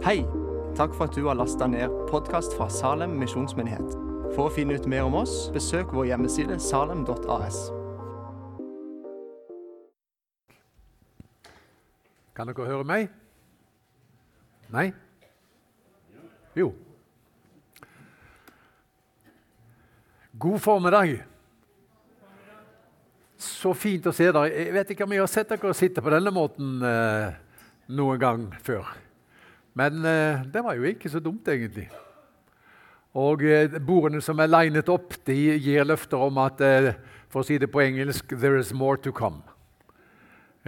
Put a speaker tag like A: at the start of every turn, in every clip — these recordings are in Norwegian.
A: Hei! Takk for at du har lasta ned podkast fra Salem misjonsmyndighet. For å finne ut mer om oss, besøk vår hjemmeside salem.as.
B: Kan dere høre meg? Nei? Jo. God formiddag. Så fint å se dere. Jeg vet ikke om jeg har sett dere sitte på denne måten eh, noen gang før. Men eh, det var jo ikke så dumt, egentlig. Og eh, Bordene som er linet opp, de gir løfter om at eh, for å si det på engelsk There is more to come.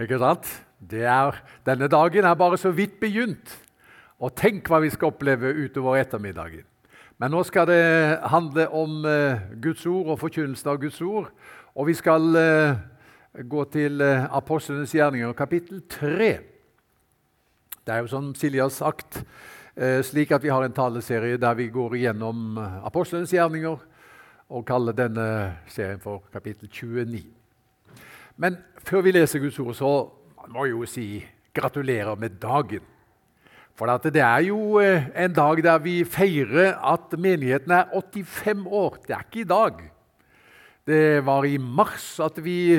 B: Ikke sant? Er, denne dagen er bare så vidt begynt. Og tenk hva vi skal oppleve utover ettermiddagen. Men nå skal det handle om Guds ord og forkynnelsen av Guds ord. Og vi skal gå til Apostlenes gjerninger, kapittel 3. Det er jo som Silje har sagt, eh, slik at vi har en taleserie der vi går igjennom eh, apostlenes gjerninger og kaller denne serien for kapittel 29. Men før vi leser Guds ord, så må jeg jo si gratulerer med dagen. For det er jo eh, en dag der vi feirer at menigheten er 85 år. Det er ikke i dag. Det var i mars at vi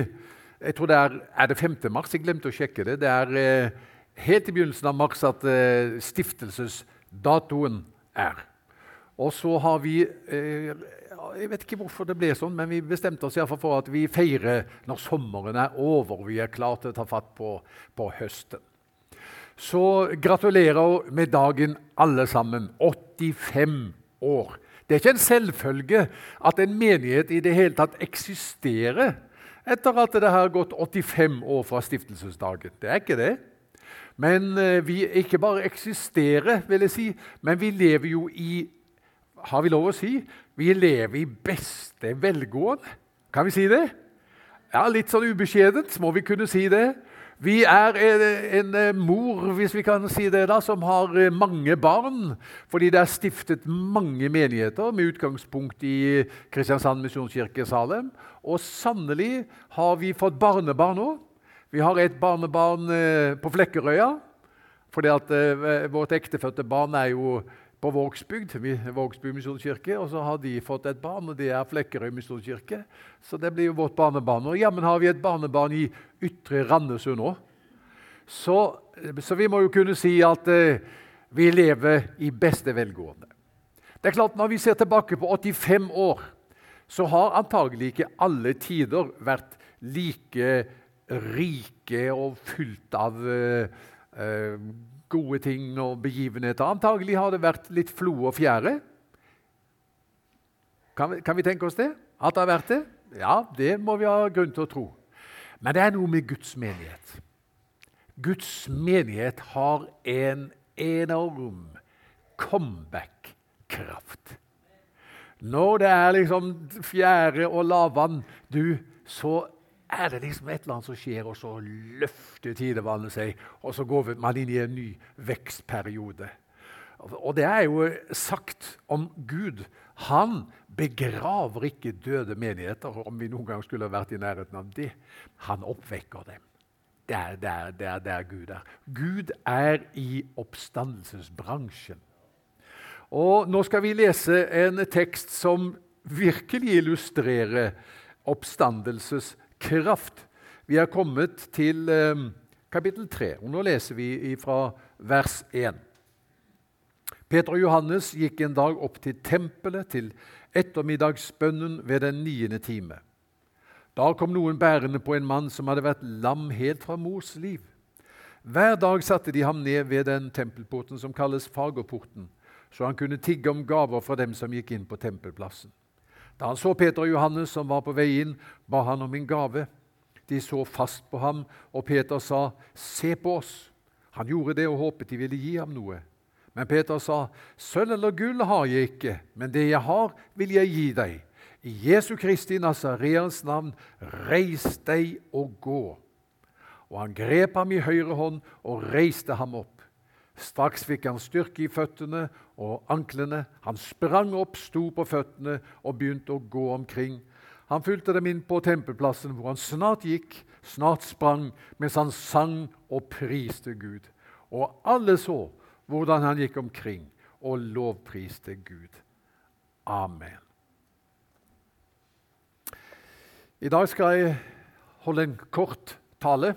B: jeg tror det er, er det 5. mars? Jeg glemte å sjekke det. Det er helt i begynnelsen av mars at eh, stiftelsesdatoen er. Og så har vi eh, Jeg vet ikke hvorfor det ble sånn, men vi bestemte oss i for at vi feirer når sommeren er over og vi er klare til å ta fatt på, på høsten. Så gratulerer med dagen, alle sammen. 85 år. Det er ikke en selvfølge at en menighet i det hele tatt eksisterer etter at det har gått 85 år fra stiftelsesdagen. Det er ikke det. Men eh, vi ikke bare eksisterer, vil jeg si, men vi lever jo i Har vi lov å si? Vi lever i beste velgående. Kan vi si det? Ja, Litt sånn ubeskjedent må vi kunne si det. Vi er en, en, eh, mor hvis vi kan si det da, som har eh, mange barn. Fordi det er stiftet mange menigheter med utgangspunkt i Kristiansand misjonskirke Salem. Og sannelig har vi fått barnebarn òg. Vi har et barnebarn eh, på Flekkerøya. fordi at eh, Vårt ektefødte barn er jo på Vågsbygd, Vågsbygd misjonskirke. Og så har de fått et barn, og det er Flekkerøy misjonskirke. Så det blir jo vårt barnebarn. Og jammen har vi et barnebarn i Ytre Randesund òg. Så, så, vi må jo kunne si at eh, vi lever i beste velgående. Det er klart, Når vi ser tilbake på 85 år, så har antagelig ikke alle tider vært like rike og fylt av uh, uh, gode ting og begivenheter. Antagelig har det vært litt flo og fjære. Kan, kan, vi tenke oss det? At det har vært det? Ja, det må vi ha grunn til å tro. Men det er noe med Guds menighet. Guds menighet har en enorm comeback-kraft. Når det er liksom fjære og lavvann, du, så er det liksom et eller annet som skjer, og så løfter tidevannet seg, og så går man inn i en ny vekstperiode. Og det er jo sagt om Gud. Han begraver ikke døde menigheter, om vi noen gang skulle vært i nærheten av det. Han oppvekker dem. Det er der, der, der Gud er. Gud er i oppstandelsesbransjen. Og Nå skal vi lese en tekst som virkelig illustrerer oppstandelsesbransjen kraft. Vi er kommet til eh, kapittel 3, og nå leser vi fra vers 1. Peter og Johannes gikk en dag opp til tempelet til ettermiddagsbønnen ved den niende time. Da kom noen bærende på en mann som hadde vært lam helt fra mors liv. Hver dag satte de ham ned ved den tempelporten som kalles Fagerporten, så han kunne tigge om gaver fra dem som gikk inn på tempelplassen. Da han så Peter og Johannes som var på vei inn, ba han om en gave. De så fast på ham, og Peter sa, 'Se på oss.' Han gjorde det og håpet de ville gi ham noe. Men Peter sa, 'Sølv eller gull har jeg ikke, men det jeg har, vil jeg gi deg.' I Jesu Kristi Nasareans navn, reis deg og gå. Og han grep ham i høyre hånd og reiste ham opp. Straks fikk han styrke i føttene og anklene. Han sprang opp, sto på føttene og begynte å gå omkring. Han fulgte dem inn på tempelplassen, hvor han snart gikk, snart sprang, mens han sang og priste Gud. Og alle så hvordan han gikk omkring og lovpriste Gud. Amen. I dag skal jeg holde en kort tale.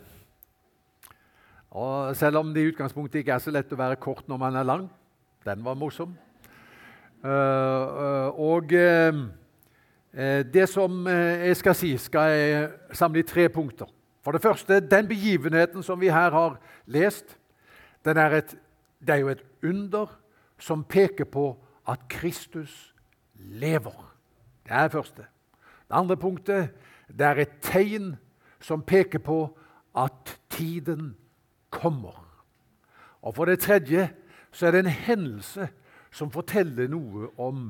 B: Og selv om det i utgangspunktet ikke er så lett å være kort når man er lang. Den var morsom. Uh, uh, og uh, det som jeg skal si, skal jeg samle i tre punkter. For det første, den begivenheten som vi her har lest, er et, det er jo et under som peker på at Kristus lever. Det er det første. Det andre punktet det er et tegn som peker på at tiden kommer. Og for det tredje så er det en hendelse som forteller noe om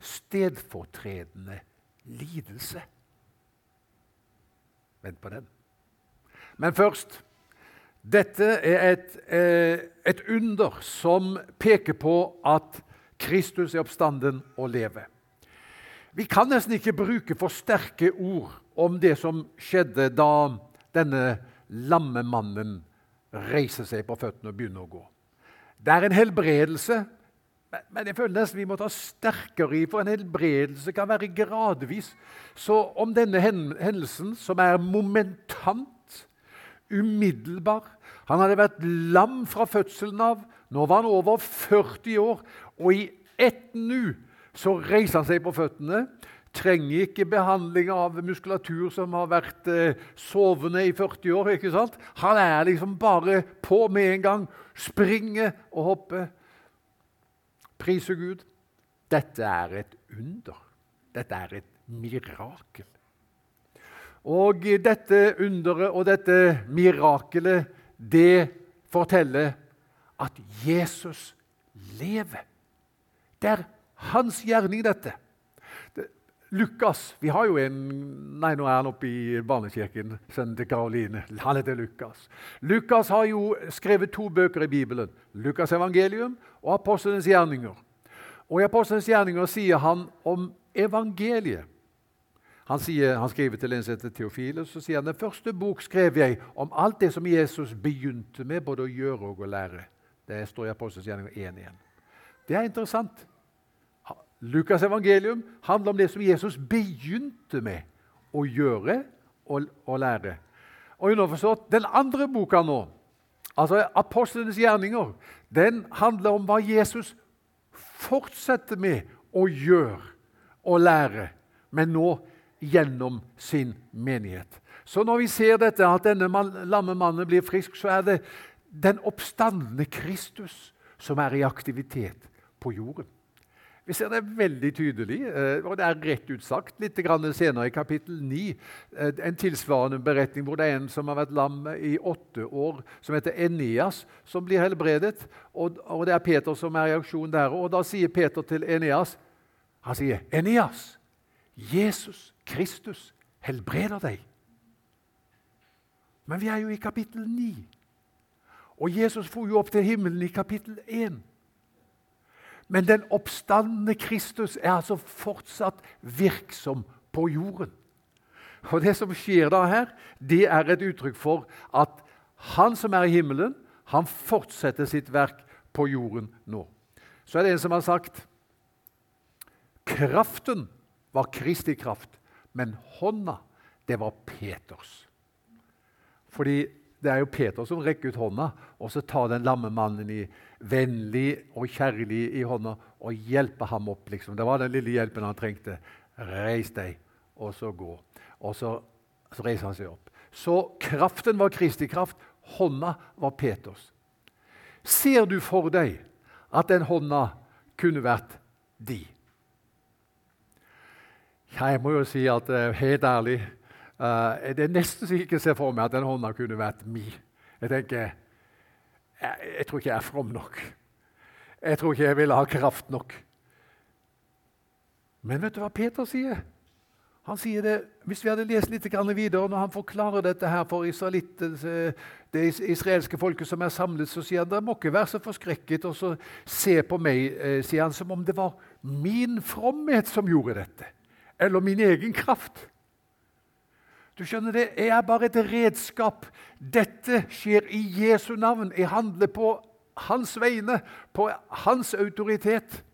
B: stedfortredende lidelse. Vent på den. Men først Dette er et, eh, et under som peker på at Kristus er oppstanden og lever. Vi kan nesten ikke bruke for sterke ord om det som skjedde da denne lamme mannen reiser seg på føttene og begynne å gå. Det er en helbredelse, men jeg føler nesten vi må ta sterkere i, for en helbredelse kan være gradvis. Så om denne hendelsen, som er momentant, umiddelbar Han hadde vært lam fra fødselen av. Nå var han over 40 år, og i ett nu så reiser han seg på føttene. Trenger ikke behandling av muskulatur som har vært eh, sovende i 40 år. ikke sant? Han er liksom bare på med en gang. Springer og hopper. Priser Gud. Dette er et under. Dette er et mirakel. Og dette underet og dette mirakelet, det forteller at Jesus lever. Det er hans gjerning, dette. Lukas Vi har jo en Nei, nå er han oppe i barnekirken. Sønnen til Karoline. Han heter Lukas. Lukas har jo skrevet to bøker i Bibelen. Lukas' evangelium og Apostelens gjerninger. Og I Apostelens gjerninger sier han om evangeliet. Han, sier, han skriver til en som heter Theofiles, så sier han den første bok skrev jeg om alt det som Jesus begynte med både å gjøre og å lære. Det står i Apostelens gjerninger 1.1. Det er interessant. Lukas' evangelium handler om det som Jesus begynte med å gjøre og, og lære. Og underforstått, Den andre boka nå, altså Apostlenes gjerninger, den handler om hva Jesus fortsetter med å gjøre og lære, men nå gjennom sin menighet. Så når vi ser dette, at denne lamme mannen blir frisk, så er det den oppstandende Kristus som er i aktivitet på jorden. Vi ser det veldig tydelig, eh, og det er rett ut sagt litt senere i kapittel 9. Eh, en tilsvarende beretning hvor det er en som har vært lam i åtte år, som heter Enias, som blir helbredet. Og, det er Peter som er i aksjon der. Og da sier Peter til Enias Han sier, 'Enias, Jesus Kristus helbreder deg.' Men vi er jo i kapittel 9. Og Jesus for jo opp til himmelen i kapittel 1. Men den oppstandende Kristus er altså fortsatt virksom på jorden. Og Det som skjer da her, det er et uttrykk for at han som er i himmelen, han fortsetter sitt verk på jorden nå. Så er det en som har sagt kraften var Kristi kraft, men hånda, det var Peters. Fordi det er jo Peter som rekker ut hånda, og så tar den lamme mannen i vennlig og kjærlig i hånda og hjelper ham opp. Liksom. Det var den lille hjelpen han trengte. Reis deg, og så gå. Og så, så reiser han seg opp. Så kraften var Kristi kraft, hånda var Peters. Ser du for deg at den hånda kunne vært di? Jeg må jo si at uh, helt ærlig uh, Det er nesten så jeg ikke ser for meg at den hånda kunne vært mi. Jeg tenker jeg, jeg tror ikke jeg er from nok. Jeg tror ikke jeg ville ha kraft nok. Men vet du hva Peter sier? Han sier det, Hvis vi hadde lest litt videre, når han forklarer dette her for det israelske folket som er samlet, så sier han dere må ikke være så forskrekket og så se på meg eh, sier han, som om det var min fromhet som gjorde dette, eller min egen kraft. Du skjønner det, Jeg er bare et redskap. Dette skjer i Jesu navn. Jeg handler på hans vegne, på hans autoritet.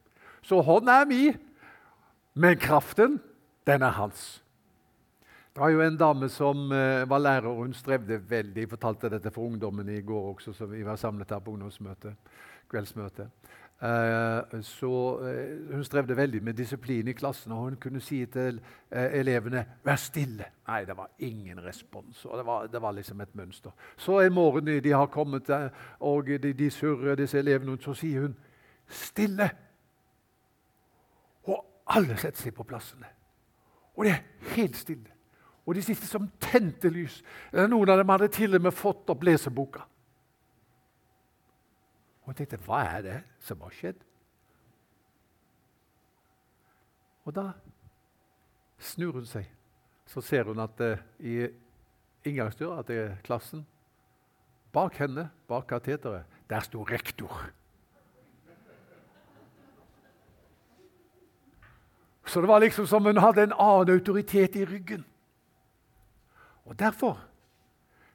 B: Så hånden er mi, men kraften, den er hans. Det var jo en dame som uh, var lærer, og hun strevde veldig. Jeg fortalte dette for ungdommen i går også, så vi var samlet her på ungdomsmøte, kveldsmøte. Uh, så uh, Hun strevde veldig med disiplin i klassen, og hun kunne si til elevene 'vær stille'. Nei, det var ingen respons. og Det var, det var liksom et mønster. Så en morgen de har kommet, og de, de surrer, disse elevene, så sier hun 'stille'. Og alle setter seg på plassene. Og det er helt stille. Og de sitter som tente lys. Noen av dem hadde til og med fått opp leseboka. Jeg tenkte hva er det som har skjedd? Og da snur hun seg. Så ser hun at uh, i inngangsdøra til klassen, bak henne, bak kateteret, der sto rektor. Så det var liksom som hun hadde en annen autoritet i ryggen. Og Derfor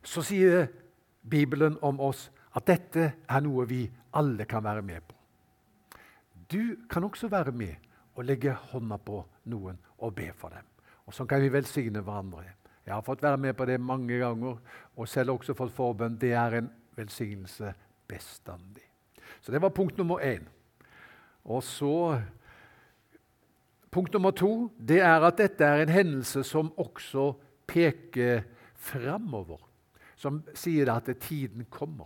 B: så sier Bibelen om oss at dette er noe vi alle kan være med på. Du kan også være med og legge hånda på noen og be for dem. Og Sånn kan vi velsigne hverandre. Jeg har fått være med på det mange ganger, og selv også fått forbønn. Det er en velsignelse bestandig. Så det var punkt nummer én. Og så Punkt nummer to det er at dette er en hendelse som også peker framover, som sier at tiden kommer.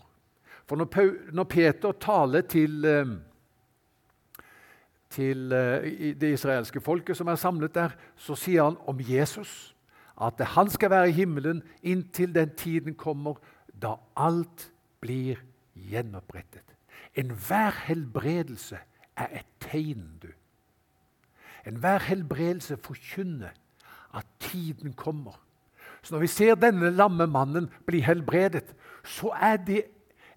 B: For når, Peter taler til, eh, til eh, det israelske folket som er samlet der, så sier han om Jesus at han skal være i himmelen inntil den tiden kommer da alt blir gjenopprettet. Enhver helbredelse er et tegn, du. Enhver helbredelse forkynner at tiden kommer. Så når vi ser denne lamme mannen bli helbredet, så er det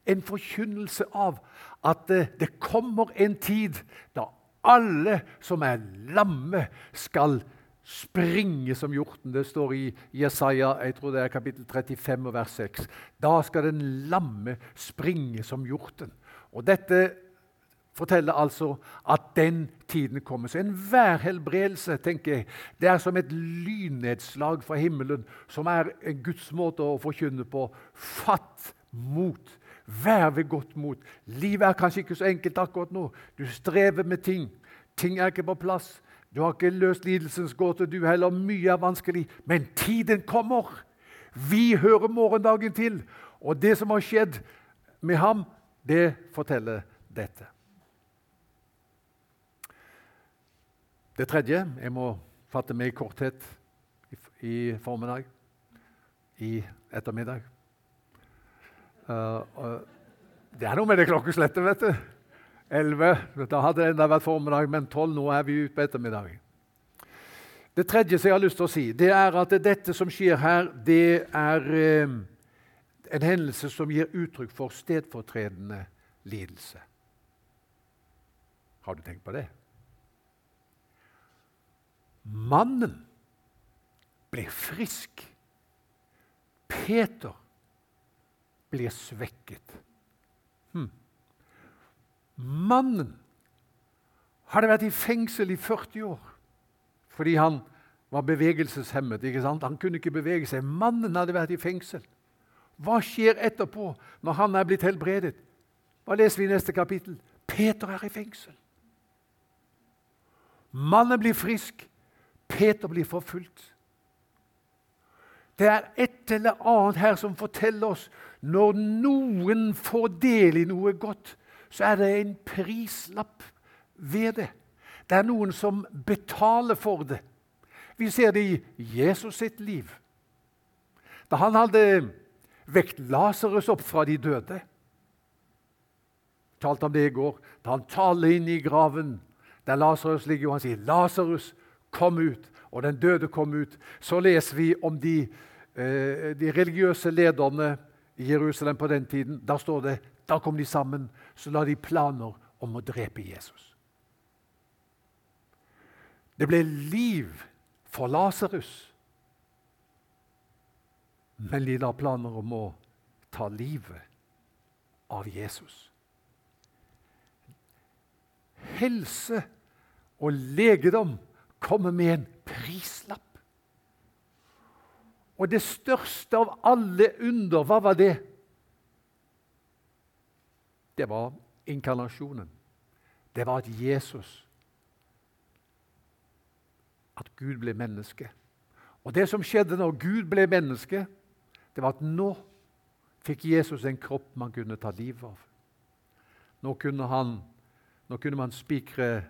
B: en forkynnelse av at det, det kommer en tid da alle som er lamme, skal springe som hjorten. Det står i Jesaja jeg tror det er kapittel 35 vers 6. Da skal den lamme springe som hjorten. Og Dette forteller altså at den tiden kommer. Så enhver helbredelse tenker jeg, det er som et lynnedslag fra himmelen, som er en Guds måte å forkynne på. Fatt mot. Vær ved godt mot. Livet er kanskje ikke så enkelt akkurat nå. Du strever med ting. Ting er ikke på plass. Du har ikke løst lidelsens gåte, du heller. Mye er vanskelig. Men tiden kommer. Vi hører morgendagen til. Og det som har skjedd med ham, det forteller dette. Det tredje Jeg må fatte meg i korthet i, formiddag. I ettermiddag. Uh, det er noe med det klokkeslettet, vet du. 11. Da hadde det enda vært formiddag, men 12. Nå er vi ute på ettermiddagen. Det tredje som jeg har lyst til å si, det er at dette som skjer her, det er uh, en hendelse som gir uttrykk for stedfortredende lidelse. Har du tenkt på det? Mannen ble frisk. Peter ble svekket. Hm. Mannen hadde vært i fengsel i 40 år fordi han var bevegelseshemmet. ikke sant? Han kunne ikke bevege seg. Mannen hadde vært i fengsel. Hva skjer etterpå, når han er blitt helbredet? Hva leser vi i neste kapittel? Peter er i fengsel. Mannen blir frisk. Peter blir forfulgt. Det er et eller annet her som forteller oss når noen får del i noe godt, så er det en prislapp ved det. Det er noen som betaler for det. Vi ser det i Jesus sitt liv. Da han hadde vekt Lasarus opp fra de døde talte om det i går. Da han taler inn i graven der Lasarus ligger, og han sier 'Lasarus, kom ut', og den døde kom ut, så leser vi om de, eh, de religiøse lederne i Jerusalem på den tiden. Da står det da kom de sammen, så la de planer om å drepe Jesus. Det ble liv for Lasarus, men de la planer om å ta livet av Jesus. helse og legedom komme med en prislapp. Og det største av alle under, hva var det? Det var inkarnasjonen. Det var at Jesus At Gud ble menneske. Og det som skjedde når Gud ble menneske, det var at nå fikk Jesus en kropp man kunne ta livet av. Nå kunne, han, nå kunne man spikre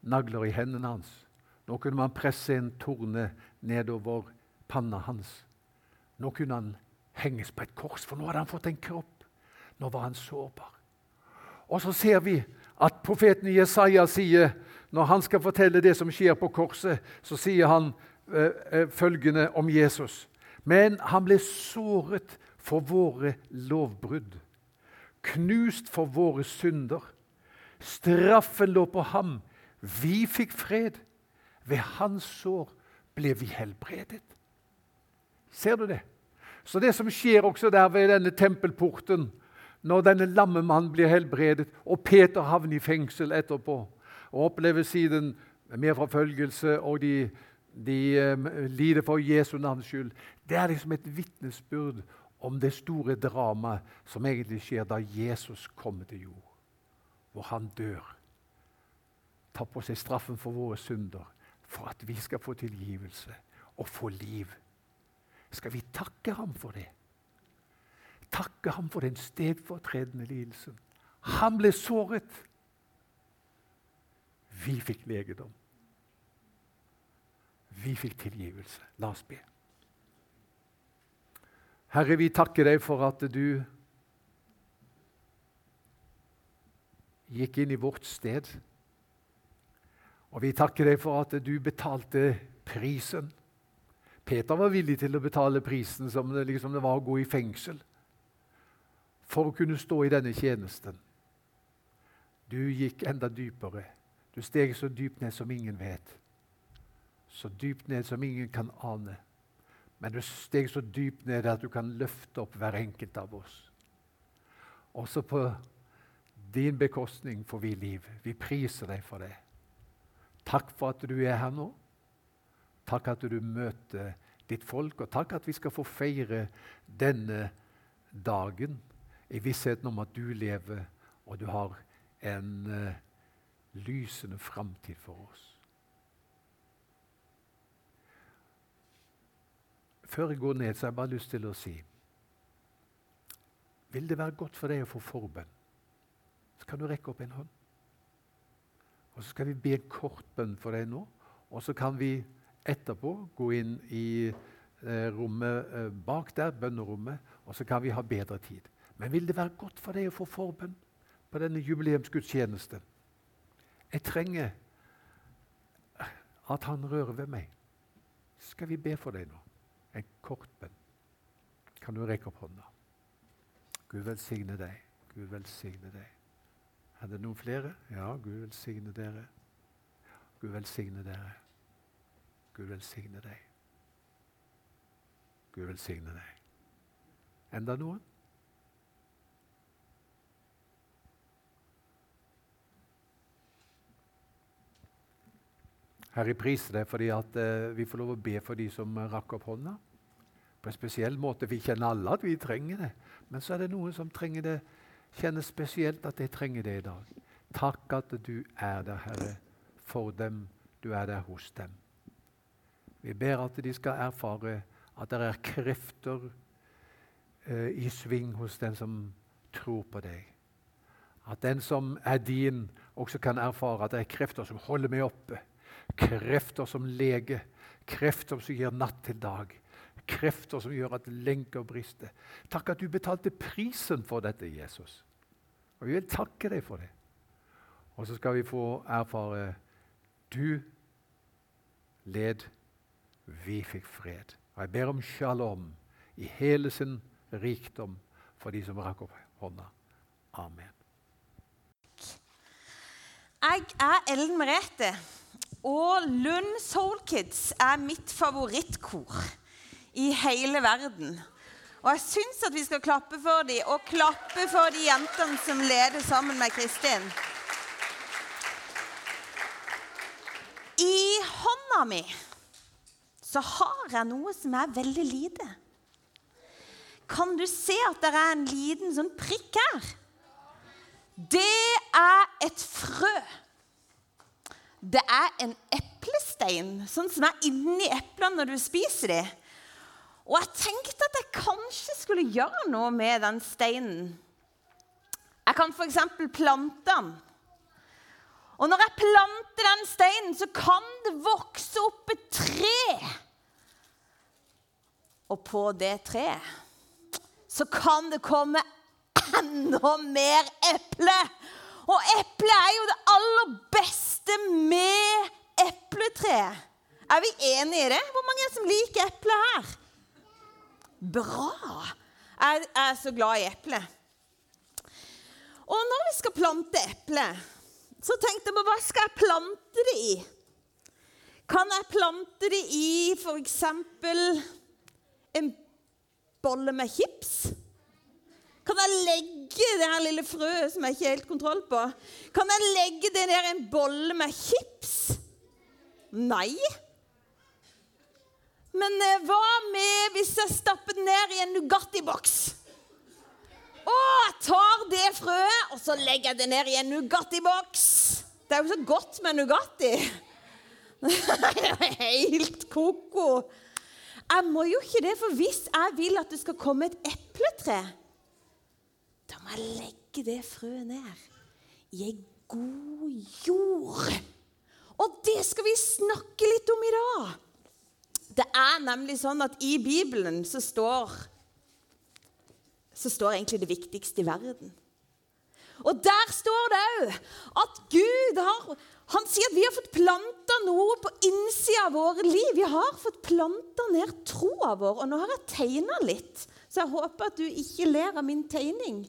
B: nagler i hendene hans. Nå kunne man presse en torne nedover panna hans. Nå kunne han henges på et kors, for nå hadde han fått en kropp. Nå var han sårbar. Og så ser vi at profeten Jesaja sier, når han skal fortelle det som skjer på korset, så sier han øh, øh, følgende om Jesus. Men han ble såret for våre lovbrudd, knust for våre synder. Straffen lå på ham. Vi fikk fred. Ved hans sår ble vi helbredet. Ser du det? Så det som skjer også der ved denne tempelporten, når denne lamme mannen blir helbredet, og Peter havner i fengsel etterpå og opplever siden mer forfølgelse, og de, de um, lider for Jesu navns skyld Det er liksom et vitnesbyrd om det store dramaet som egentlig skjer da Jesus kommer til jord, hvor han dør. Tar på seg straffen for våre synder for at vi skal få tilgivelse og få liv. Skal vi takke ham for det? Takke ham for den stedfortredende lidelsen. Han ble såret. Vi fikk legedom. Vi fikk tilgivelse. La oss be. Herre, vi takker deg for at du gikk inn i vårt sted. Og vi takker deg for at du betalte prisen. Peter var villig til å betale prisen som det, liksom det var å gå i fengsel for å kunne stå i denne tjenesten. Du gikk enda dypere. Du steg så dypt ned som ingen vet. Så dypt ned som ingen kan ane. Men du steg så dypt ned at du kan løfte opp hver enkelt av oss. Også på din bekostning får vi liv. Vi priser deg for det. Takk for at du er her nå. Takk at du møter ditt folk, og takk at vi skal få feire denne dagen i vissheten om at du lever, og du har en uh, lysende framtid for oss. Før jeg går ned, så har jeg bare lyst til å si Vil det være godt for deg å få forbønn, så kan du rekke opp en hånd. Og Så skal vi be en kort bønn for deg nå, og så kan vi etterpå gå inn i eh, rommet eh, bak der, bønnerommet, og så kan vi ha bedre tid. Men vil det være godt for deg å få forbønn på denne jubileumsgudstjenesten? Jeg trenger at han rører ved meg. Skal vi be for deg nå? En kort bønn. Kan du rekke opp hånda? Gud velsigne deg. Gud velsigne deg. Er det noen flere? Ja, Gud velsigne dere. Gud velsigne dere. Gud velsigne deg. Gud velsigne deg. Enda noen? Herre, jeg priser deg fordi at uh, vi får lov å be for de som rakk opp hånda. På en spesiell måte. Vi kjenner alle at vi trenger det. Men så er det noen som trenger det kjenner spesielt at jeg trenger det i dag. Takk at du er der, Herre, for dem. Du er der hos dem. Vi ber at de skal erfare at det er krefter eh, i sving hos den som tror på deg. At den som er din, også kan erfare at det er krefter som holder meg oppe. Krefter som leger, krefter som gir natt til dag. Krefter som gjør at lenker brister. Takk at du betalte prisen for dette, Jesus. Og Vi vil takke deg for det. Og så skal vi få erfare du led, vi fikk fred. Og Jeg ber om shalom i hele sin rikdom for de som rakk opp hånda. Amen.
C: Jeg er Ellen Merete, og Lund Soul Kids er mitt favorittkor i hele verden. Og jeg syns at vi skal klappe for dem, og klappe for de jentene som leder sammen med Kristin. I hånda mi så har jeg noe som er veldig lite. Kan du se at det er en liten sånn prikk her? Det er et frø. Det er en eplestein, sånn som er inni eplene når du spiser dem. Og jeg tenkte at jeg kanskje skulle gjøre noe med den steinen. Jeg kan f.eks. plante den. Og når jeg planter den steinen, så kan det vokse opp et tre. Og på det treet så kan det komme enda mer eple. Og eple er jo det aller beste med epletreet. Er vi enige i det? Hvor mange er det som liker eple her? Bra! Jeg er så glad i eple. Og når vi skal plante eple, så tenkte jeg på hva skal jeg plante det i? Kan jeg plante det i f.eks. en bolle med chips? Kan jeg legge det her lille frøet som jeg ikke har helt kontroll på Kan jeg legge det ned i en bolle med chips? Nei. Men eh, hva med hvis jeg stapper den ned i en Nugatti-boks? Og jeg tar det frøet, og så legger jeg det ned i en Nugatti-boks. Det er jo så godt med Nugatti. Det er helt ko-ko. Jeg må jo ikke det, for hvis jeg vil at det skal komme et epletre, da må jeg legge det frøet ned i ei god jord. Og det skal vi snakke litt om i dag. Det er nemlig sånn at i Bibelen så står, så står egentlig det viktigste i verden. Og der står det òg at Gud har Han sier at vi har fått planta noe på innsida av våre liv. Vi har fått planta ned troa vår. Og nå har jeg tegna litt, så jeg håper at du ikke ler av min tegning.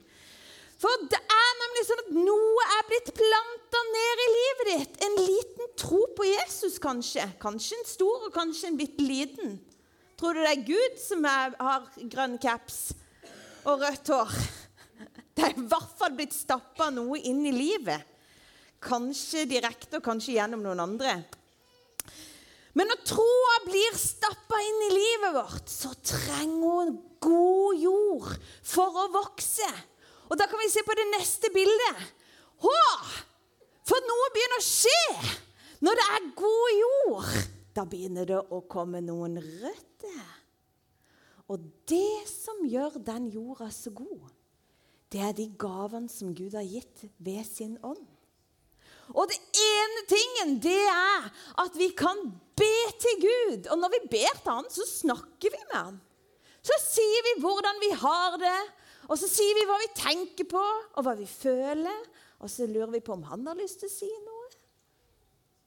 C: For det er nemlig sånn at noe er blitt planta ned i livet ditt. En liten tro på Jesus, kanskje. Kanskje en stor, og kanskje en bitte liten. Tror du det er Gud som er, har grønn caps og rødt hår? Det er i hvert fall blitt stappa noe inn i livet. Kanskje direkte, og kanskje gjennom noen andre. Men når troa blir stappa inn i livet vårt, så trenger hun god jord for å vokse. Og da kan vi se på det neste bildet. Hå! For noe begynner å skje når det er god jord. Da begynner det å komme noen røtter. Og det som gjør den jorda så god, det er de gavene som Gud har gitt ved sin ånd. Og det ene tingen, det er at vi kan be til Gud. Og når vi ber til Han, så snakker vi med Han. Så sier vi hvordan vi har det, og så sier vi hva vi tenker på, og hva vi føler. Og så lurer vi på om han har lyst til å si noe.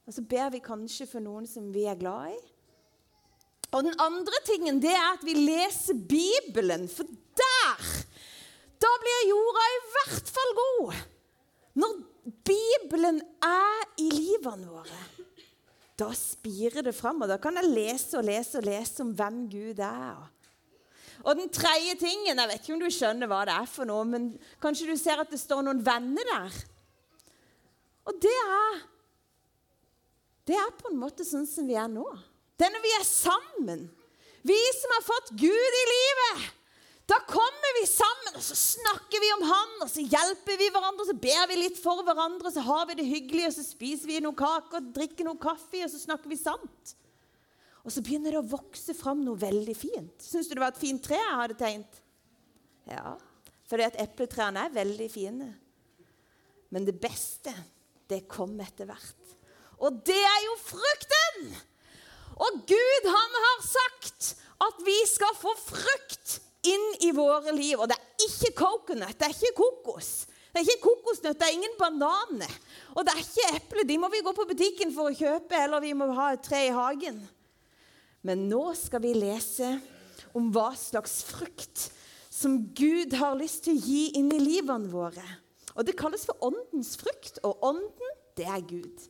C: Og så ber vi kanskje for noen som vi er glad i. Og den andre tingen det er at vi leser Bibelen, for der da blir jorda i hvert fall god. Når Bibelen er i livene våre, da spirer det fram. Og da kan jeg lese og lese og lese om hvem Gud er. Og den tredje tingen Jeg vet ikke om du skjønner hva det er for noe, men kanskje du ser at det står noen venner der. Og det er Det er på en måte sånn som vi er nå. Det er når vi er sammen. Vi som har fått Gud i livet. Da kommer vi sammen, og så snakker vi om Han, og så hjelper vi hverandre, og så ber vi litt for hverandre, og så har vi det hyggelig, og så spiser vi noen kaker, drikker noe kaffe, og så snakker vi sant. Og så begynner det å vokse fram noe veldig fint. Syns du det var et fint tre jeg hadde tegnet? Ja, fordi at epletrærne er veldig fine. Men det beste, det kom etter hvert. Og det er jo frukten! Og Gud, han har sagt at vi skal få frukt inn i våre liv. Og det er ikke coconut, det er ikke kokos. Det er ikke kokosnøtt, det er ingen bananer. Og det er ikke eple. De må vi gå på butikken for å kjøpe, eller vi må ha et tre i hagen. Men nå skal vi lese om hva slags frukt som Gud har lyst til å gi inn i livene våre. Og Det kalles for åndens frukt, og ånden, det er Gud.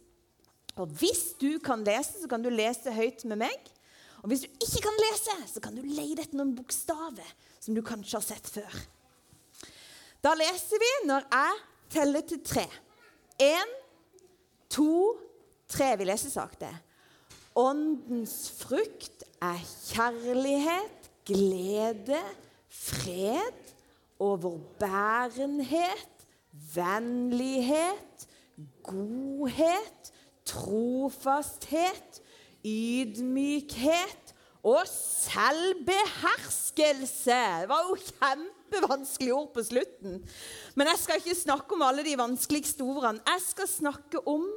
C: Og Hvis du kan lese, så kan du lese høyt med meg. Og Hvis du ikke kan lese, så kan du leie etter noen bokstaver som du kanskje har sett før. Da leser vi når jeg teller til tre. Én, to, tre. Vi leser sakte. Åndens frukt er kjærlighet, glede, fred, overbærenhet, vennlighet, godhet, trofasthet, ydmykhet og selvbeherskelse. Det var jo kjempevanskelige ord på slutten. Men jeg skal ikke snakke om alle de vanskeligste ordene. Jeg skal snakke om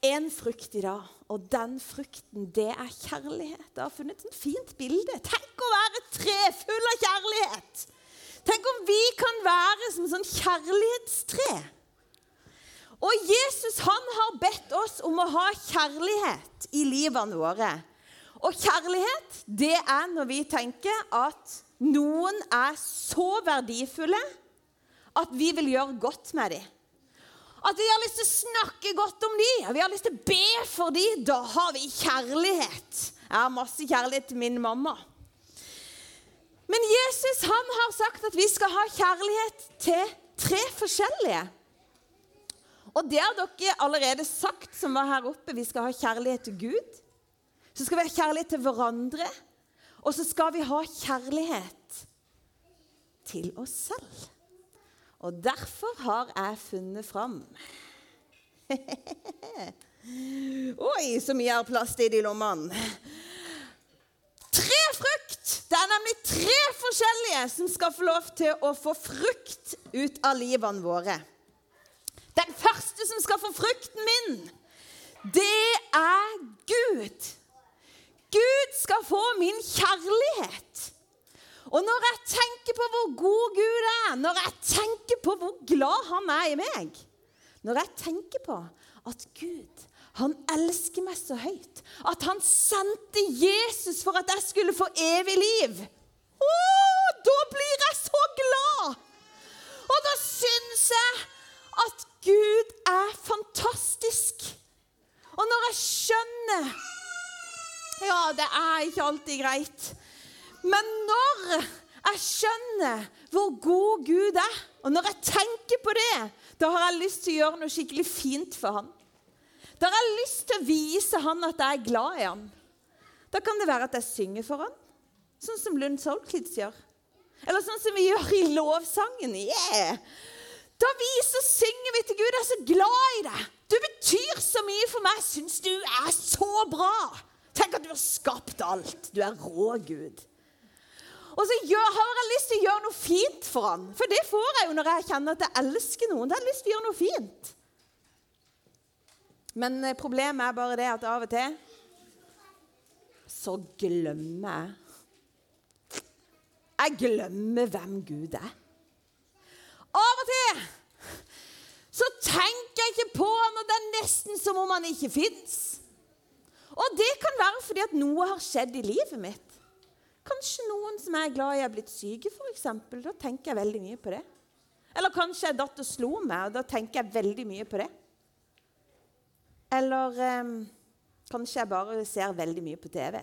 C: en frukt i dag, og den frukten, det er kjærlighet. Jeg har funnet et fint bilde. Tenk å være et tre full av kjærlighet! Tenk om vi kan være som sånn kjærlighetstre. Og Jesus han har bedt oss om å ha kjærlighet i livene våre. Og kjærlighet, det er når vi tenker at noen er så verdifulle at vi vil gjøre godt med dem. At vi har lyst til å snakke godt om dem, og vi har lyst til å be for dem. Da har vi kjærlighet. Jeg har masse kjærlighet til min mamma. Men Jesus han har sagt at vi skal ha kjærlighet til tre forskjellige. Og det har dere allerede sagt, som var her oppe. Vi skal ha kjærlighet til Gud. Så skal vi ha kjærlighet til hverandre. Og så skal vi ha kjærlighet til oss selv. Og derfor har jeg funnet fram Oi, så mye har plass til i lommene. Tre frukt! Det er nemlig tre forskjellige som skal få lov til å få frukt ut av livene våre. Den første som skal få frukten min, det er Gud. Gud skal få min kjærlighet. Og når jeg tenker på hvor god Gud er, når jeg tenker på hvor glad han er i meg Når jeg tenker på at Gud han elsker meg så høyt at han sendte Jesus for at jeg skulle få evig liv. Å, da blir jeg så glad! Og da syns jeg at Gud er fantastisk. Og når jeg skjønner Ja, det er ikke alltid greit. Men når jeg skjønner hvor god Gud er, og når jeg tenker på det, da har jeg lyst til å gjøre noe skikkelig fint for han. Da har jeg lyst til å vise han at jeg er glad i han. Da kan det være at jeg synger for han, sånn som Lund Solklitz gjør. Eller sånn som vi gjør i lovsangen. Yeah! Da viser synger vi til Gud. Jeg er så glad i deg. Du betyr så mye for meg. Jeg syns du er så bra. Tenk at du har skapt alt. Du er rå, Gud. Og så gjør, har jeg lyst til å gjøre noe fint for han. For det får jeg jo når jeg kjenner at jeg elsker noen. Da har jeg lyst til å gjøre noe fint. Men eh, problemet er bare det at av og til så glemmer jeg Jeg glemmer hvem Gud er. Av og til så tenker jeg ikke på han, og det er nesten som om han ikke fins. Og det kan være fordi at noe har skjedd i livet mitt. Kanskje noen som er glad i, er blitt syke, f.eks. Da tenker jeg veldig mye på det. Eller kanskje jeg datt slo meg, og da tenker jeg veldig mye på det. Eller eh, kanskje jeg bare ser veldig mye på TV.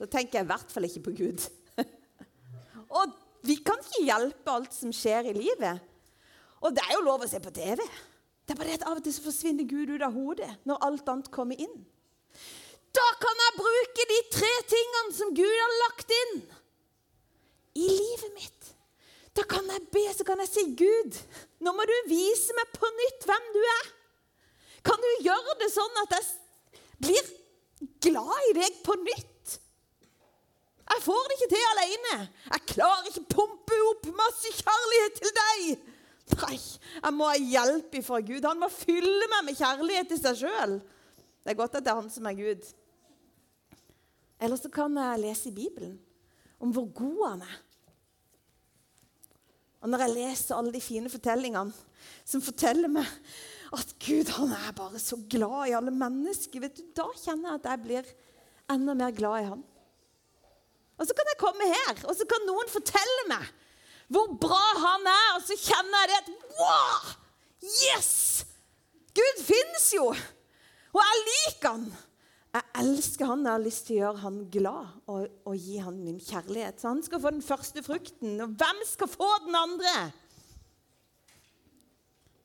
C: Da tenker jeg i hvert fall ikke på Gud. og vi kan ikke hjelpe alt som skjer i livet. Og det er jo lov å se på TV. Det er bare det at Av og til så forsvinner Gud ut av hodet når alt annet kommer inn. Da kan jeg bruke de tre tingene som Gud har lagt inn i livet mitt. Da kan jeg be, så kan jeg si, 'Gud, nå må du vise meg på nytt hvem du er.' Kan du gjøre det sånn at jeg blir glad i deg på nytt? Jeg får det ikke til alene. Jeg klarer ikke pumpe opp masse kjærlighet til deg. Nei, jeg må ha hjelp fra Gud. Han må fylle meg med kjærlighet til seg sjøl. Det er godt at det er han som er Gud. Eller så kan jeg lese i Bibelen om hvor god han er. Og når jeg leser alle de fine fortellingene som forteller meg at Gud han er bare så glad i alle mennesker, vet du, da kjenner jeg at jeg blir enda mer glad i han. Og så kan jeg komme her, og så kan noen fortelle meg hvor bra han er, og så kjenner jeg det at Wow! Yes! Gud fins jo! Og jeg liker han. Jeg elsker han, jeg har lyst til å gjøre han glad og, og, gi han min kjærlighet. Så han skal få den første frukten. Og hvem skal få den andre?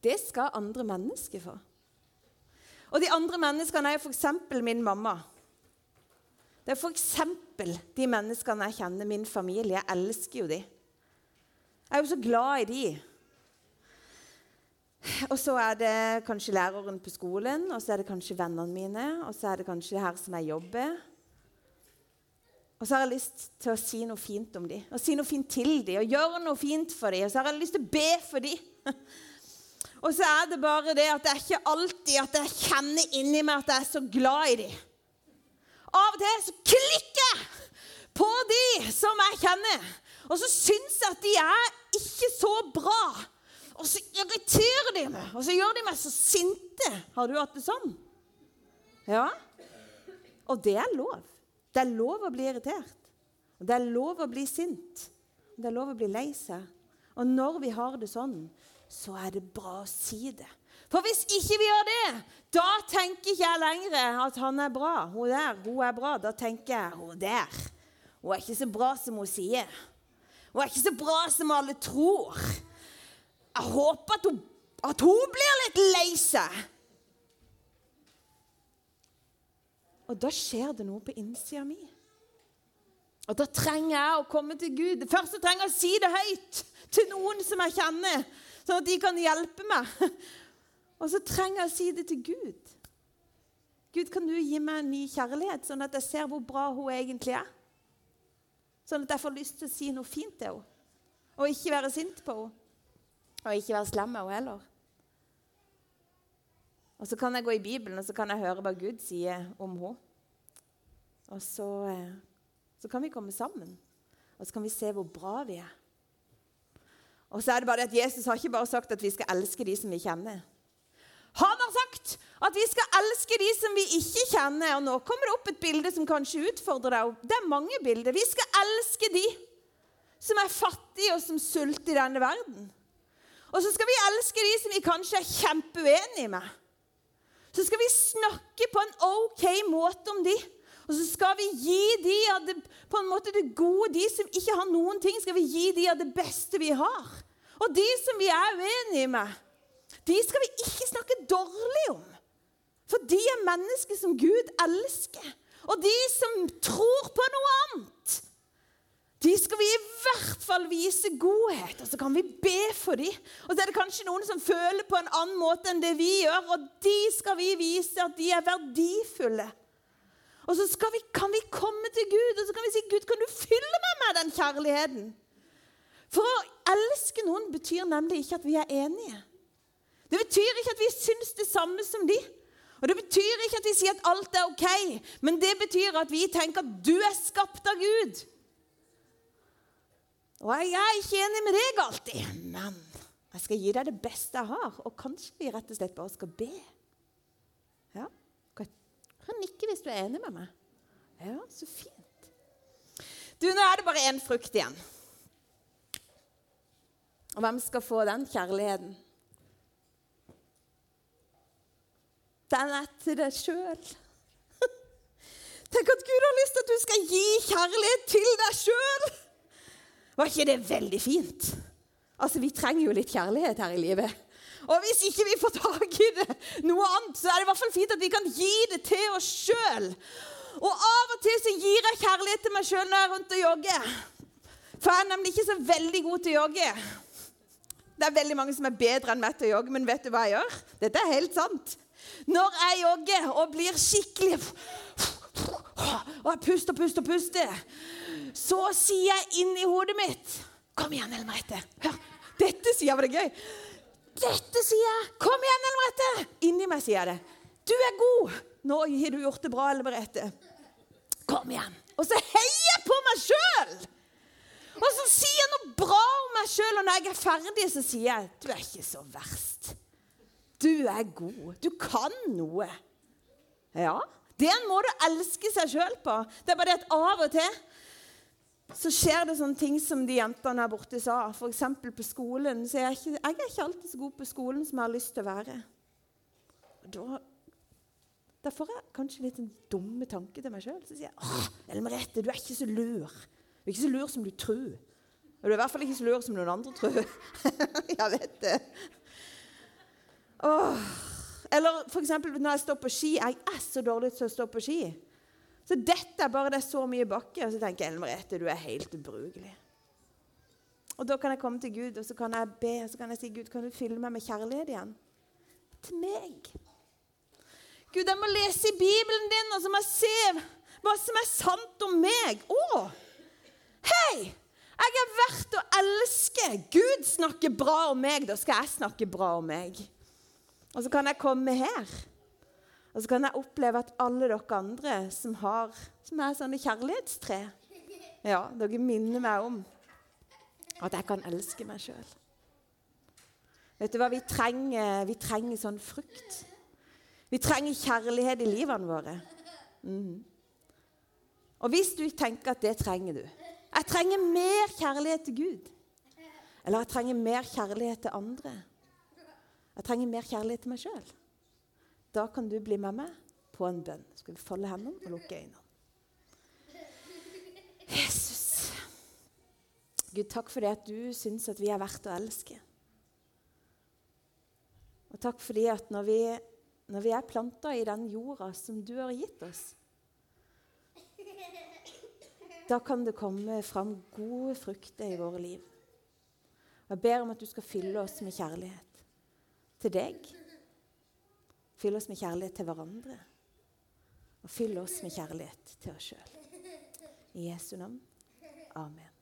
C: Det skal andre mennesker få. Og de andre menneskene er f.eks. min mamma. Det er f.eks. de menneskene jeg kjenner, min familie. Jeg elsker jo de. Jeg er jo så glad i de. Og så er det kanskje læreren på skolen, og så er det kanskje vennene mine, og så er det kanskje her som jeg jobber. Og så har jeg lyst til å si noe fint om dem, og si noe fint til dem, og gjøre noe fint for dem. Og så har jeg lyst til å be for dem. Og så er det bare det at det er ikke alltid at jeg kjenner inni meg at jeg er så glad i dem. Av og til så klikker jeg på de som jeg kjenner, og så syns jeg at de er ikke så bra. Og så irriterer de meg, og så gjør de meg så sinte. Har du hatt det sånn? Ja. Og det er lov. Det er lov å bli irritert. Det er lov å bli sint. Det er lov å bli lei seg. Og når vi har det sånn, så er det bra å si det. For hvis ikke vi gjør det, da tenker ikke jeg lenger at han er bra. Hun der, hun er bra. Da tenker jeg hun der. Hun er ikke så bra som hun sier. Hun er ikke så bra som alle tror. Jeg håper at hun, at hun blir litt lei seg. Og da skjer det noe på innsida mi. Og da trenger jeg å komme til Gud. Først så trenger jeg å si det høyt til noen som jeg kjenner, sånn at de kan hjelpe meg. Og så trenger jeg å si det til Gud. Gud, kan du gi meg en ny kjærlighet, sånn at jeg ser hvor bra hun egentlig er? Sånn at jeg får lyst til å si noe fint til henne. Og ikke være sint på henne. Og ikke være slem med henne heller. Og så kan jeg gå i Bibelen og så kan jeg høre hva Gud sier om henne. Og så, eh, så kan vi komme sammen, og så kan vi se hvor bra vi er. Og så er det bare det at Jesus har ikke bare sagt at vi skal elske de som vi kjenner. Han har sagt at vi skal elske de som vi ikke kjenner. Og nå kommer det opp et bilde som kanskje utfordrer deg. Det er mange bilder. Vi skal elske de som er fattige og som sulter i denne verden. Og så skal vi elske de som vi kanskje er kjempeuenige med så skal vi snakke på en OK måte om de. Og så skal vi gi de av det, på en måte det gode, de som ikke har noen ting, skal vi gi de av det beste vi har. Og de som vi er uenige med, de skal vi ikke snakke dårlig om. For de er mennesker som Gud elsker. Og de som tror på noe annet, de skal vi i hvert fall vise godhet, og så kan vi be for dem. Og så er det kanskje noen som føler på en annen måte enn det vi gjør, og de skal vi vise at de er verdifulle. Og så vi, kan vi komme til Gud og så kan vi si, 'Gud, kan du fylle meg med den kjærligheten?' For å elske noen betyr nemlig ikke at vi er enige. Det betyr ikke at vi syns det samme som de. Og Det betyr ikke at vi sier at alt er ok, men det betyr at vi tenker at du er skapt av Gud. Og jeg er ikke enig med deg alltid, men jeg skal gi deg det beste jeg har. Og kanskje vi rett og slett bare skal be. Ja, Kan nikke hvis du er enig med meg. Ja, så fint. Du, nå er det bare én frukt igjen. Og hvem skal få den kjærligheten? Den er til deg sjøl. Tenk at Gud har lyst til at du skal gi kjærlighet til deg sjøl. Var ikke det veldig fint? Altså, Vi trenger jo litt kjærlighet her i livet. Og hvis ikke vi får tak i det, noe annet, så er det i hvert fall fint at vi kan gi det til oss sjøl. Og av og til så gir jeg kjærlighet til meg sjøl når jeg er rundt og jogger. For jeg er nemlig ikke så veldig god til å jogge. Det er veldig mange som er bedre enn meg til å jogge, men vet du hva jeg gjør? Dette er helt sant. Når jeg jogger og blir skikkelig Og jeg puster, puster, puster så sier jeg inni hodet mitt Kom igjen, Ellen Merete. Hør. Dette sier jeg, var det gøy. Dette sier jeg. Kom igjen, Ellen Merete. Inni meg sier jeg det. Du er god. Nå har du gjort det bra, Ellen Merete. Kom igjen. Og så heier jeg på meg sjøl. Og så sier jeg noe bra om meg sjøl, og når jeg er ferdig, så sier jeg du er ikke så verst. Du er god. Du kan noe. Ja, det er en måte å elske seg sjøl på. Det er bare det at av og til så skjer det sånne ting som de jentene her borte sa. F.eks. på skolen. Så jeg er, ikke, jeg er ikke alltid så god på skolen som jeg har lyst til å være. Da, da får jeg kanskje litt en dumme tanke til meg sjøl. Så sier jeg Åh, Ellen Merete, du er ikke så lur. Du er ikke så lur som du tror. Og du er i hvert fall ikke så lur som noen andre tror. jeg vet det. Åh, Eller f.eks. når jeg står på ski. Jeg er så dårlig til å stå på ski. Så dette er bare det er så mye bakke. Og så tenker jeg Ellen Merete, du er helt ubrukelig. Og da kan jeg komme til Gud og så kan jeg be og så kan jeg si, Gud, kan du fylle meg med kjærlighet igjen? Til meg. Gud, jeg må lese i Bibelen din, og så må jeg se hva som er sant om meg. Å! Hei! Jeg er verdt å elske. Gud snakker bra om meg. Da skal jeg snakke bra om meg. Og så kan jeg komme her. Og så kan jeg oppleve at alle dere andre som, har, som er sånne kjærlighetstre Ja, dere minner meg om at jeg kan elske meg sjøl. Vet du hva vi trenger? Vi trenger sånn frukt. Vi trenger kjærlighet i livene våre. Mm. Og hvis du tenker at det trenger du Jeg trenger mer kjærlighet til Gud. Eller jeg trenger mer kjærlighet til andre. Jeg trenger mer kjærlighet til meg sjøl. Da kan du bli med meg på en bønn. Skal vi folde hendene og lukke øynene? Jesus. Gud, takk for det at du syns at vi er verdt å elske. Og takk fordi at når vi, når vi er planta i den jorda som du har gitt oss, da kan det komme fram gode frukter i våre liv. Jeg ber om at du skal fylle oss med kjærlighet til deg. Fylle oss med kjærlighet til hverandre. Og fyll oss med kjærlighet til oss sjøl. I Jesu navn. Amen.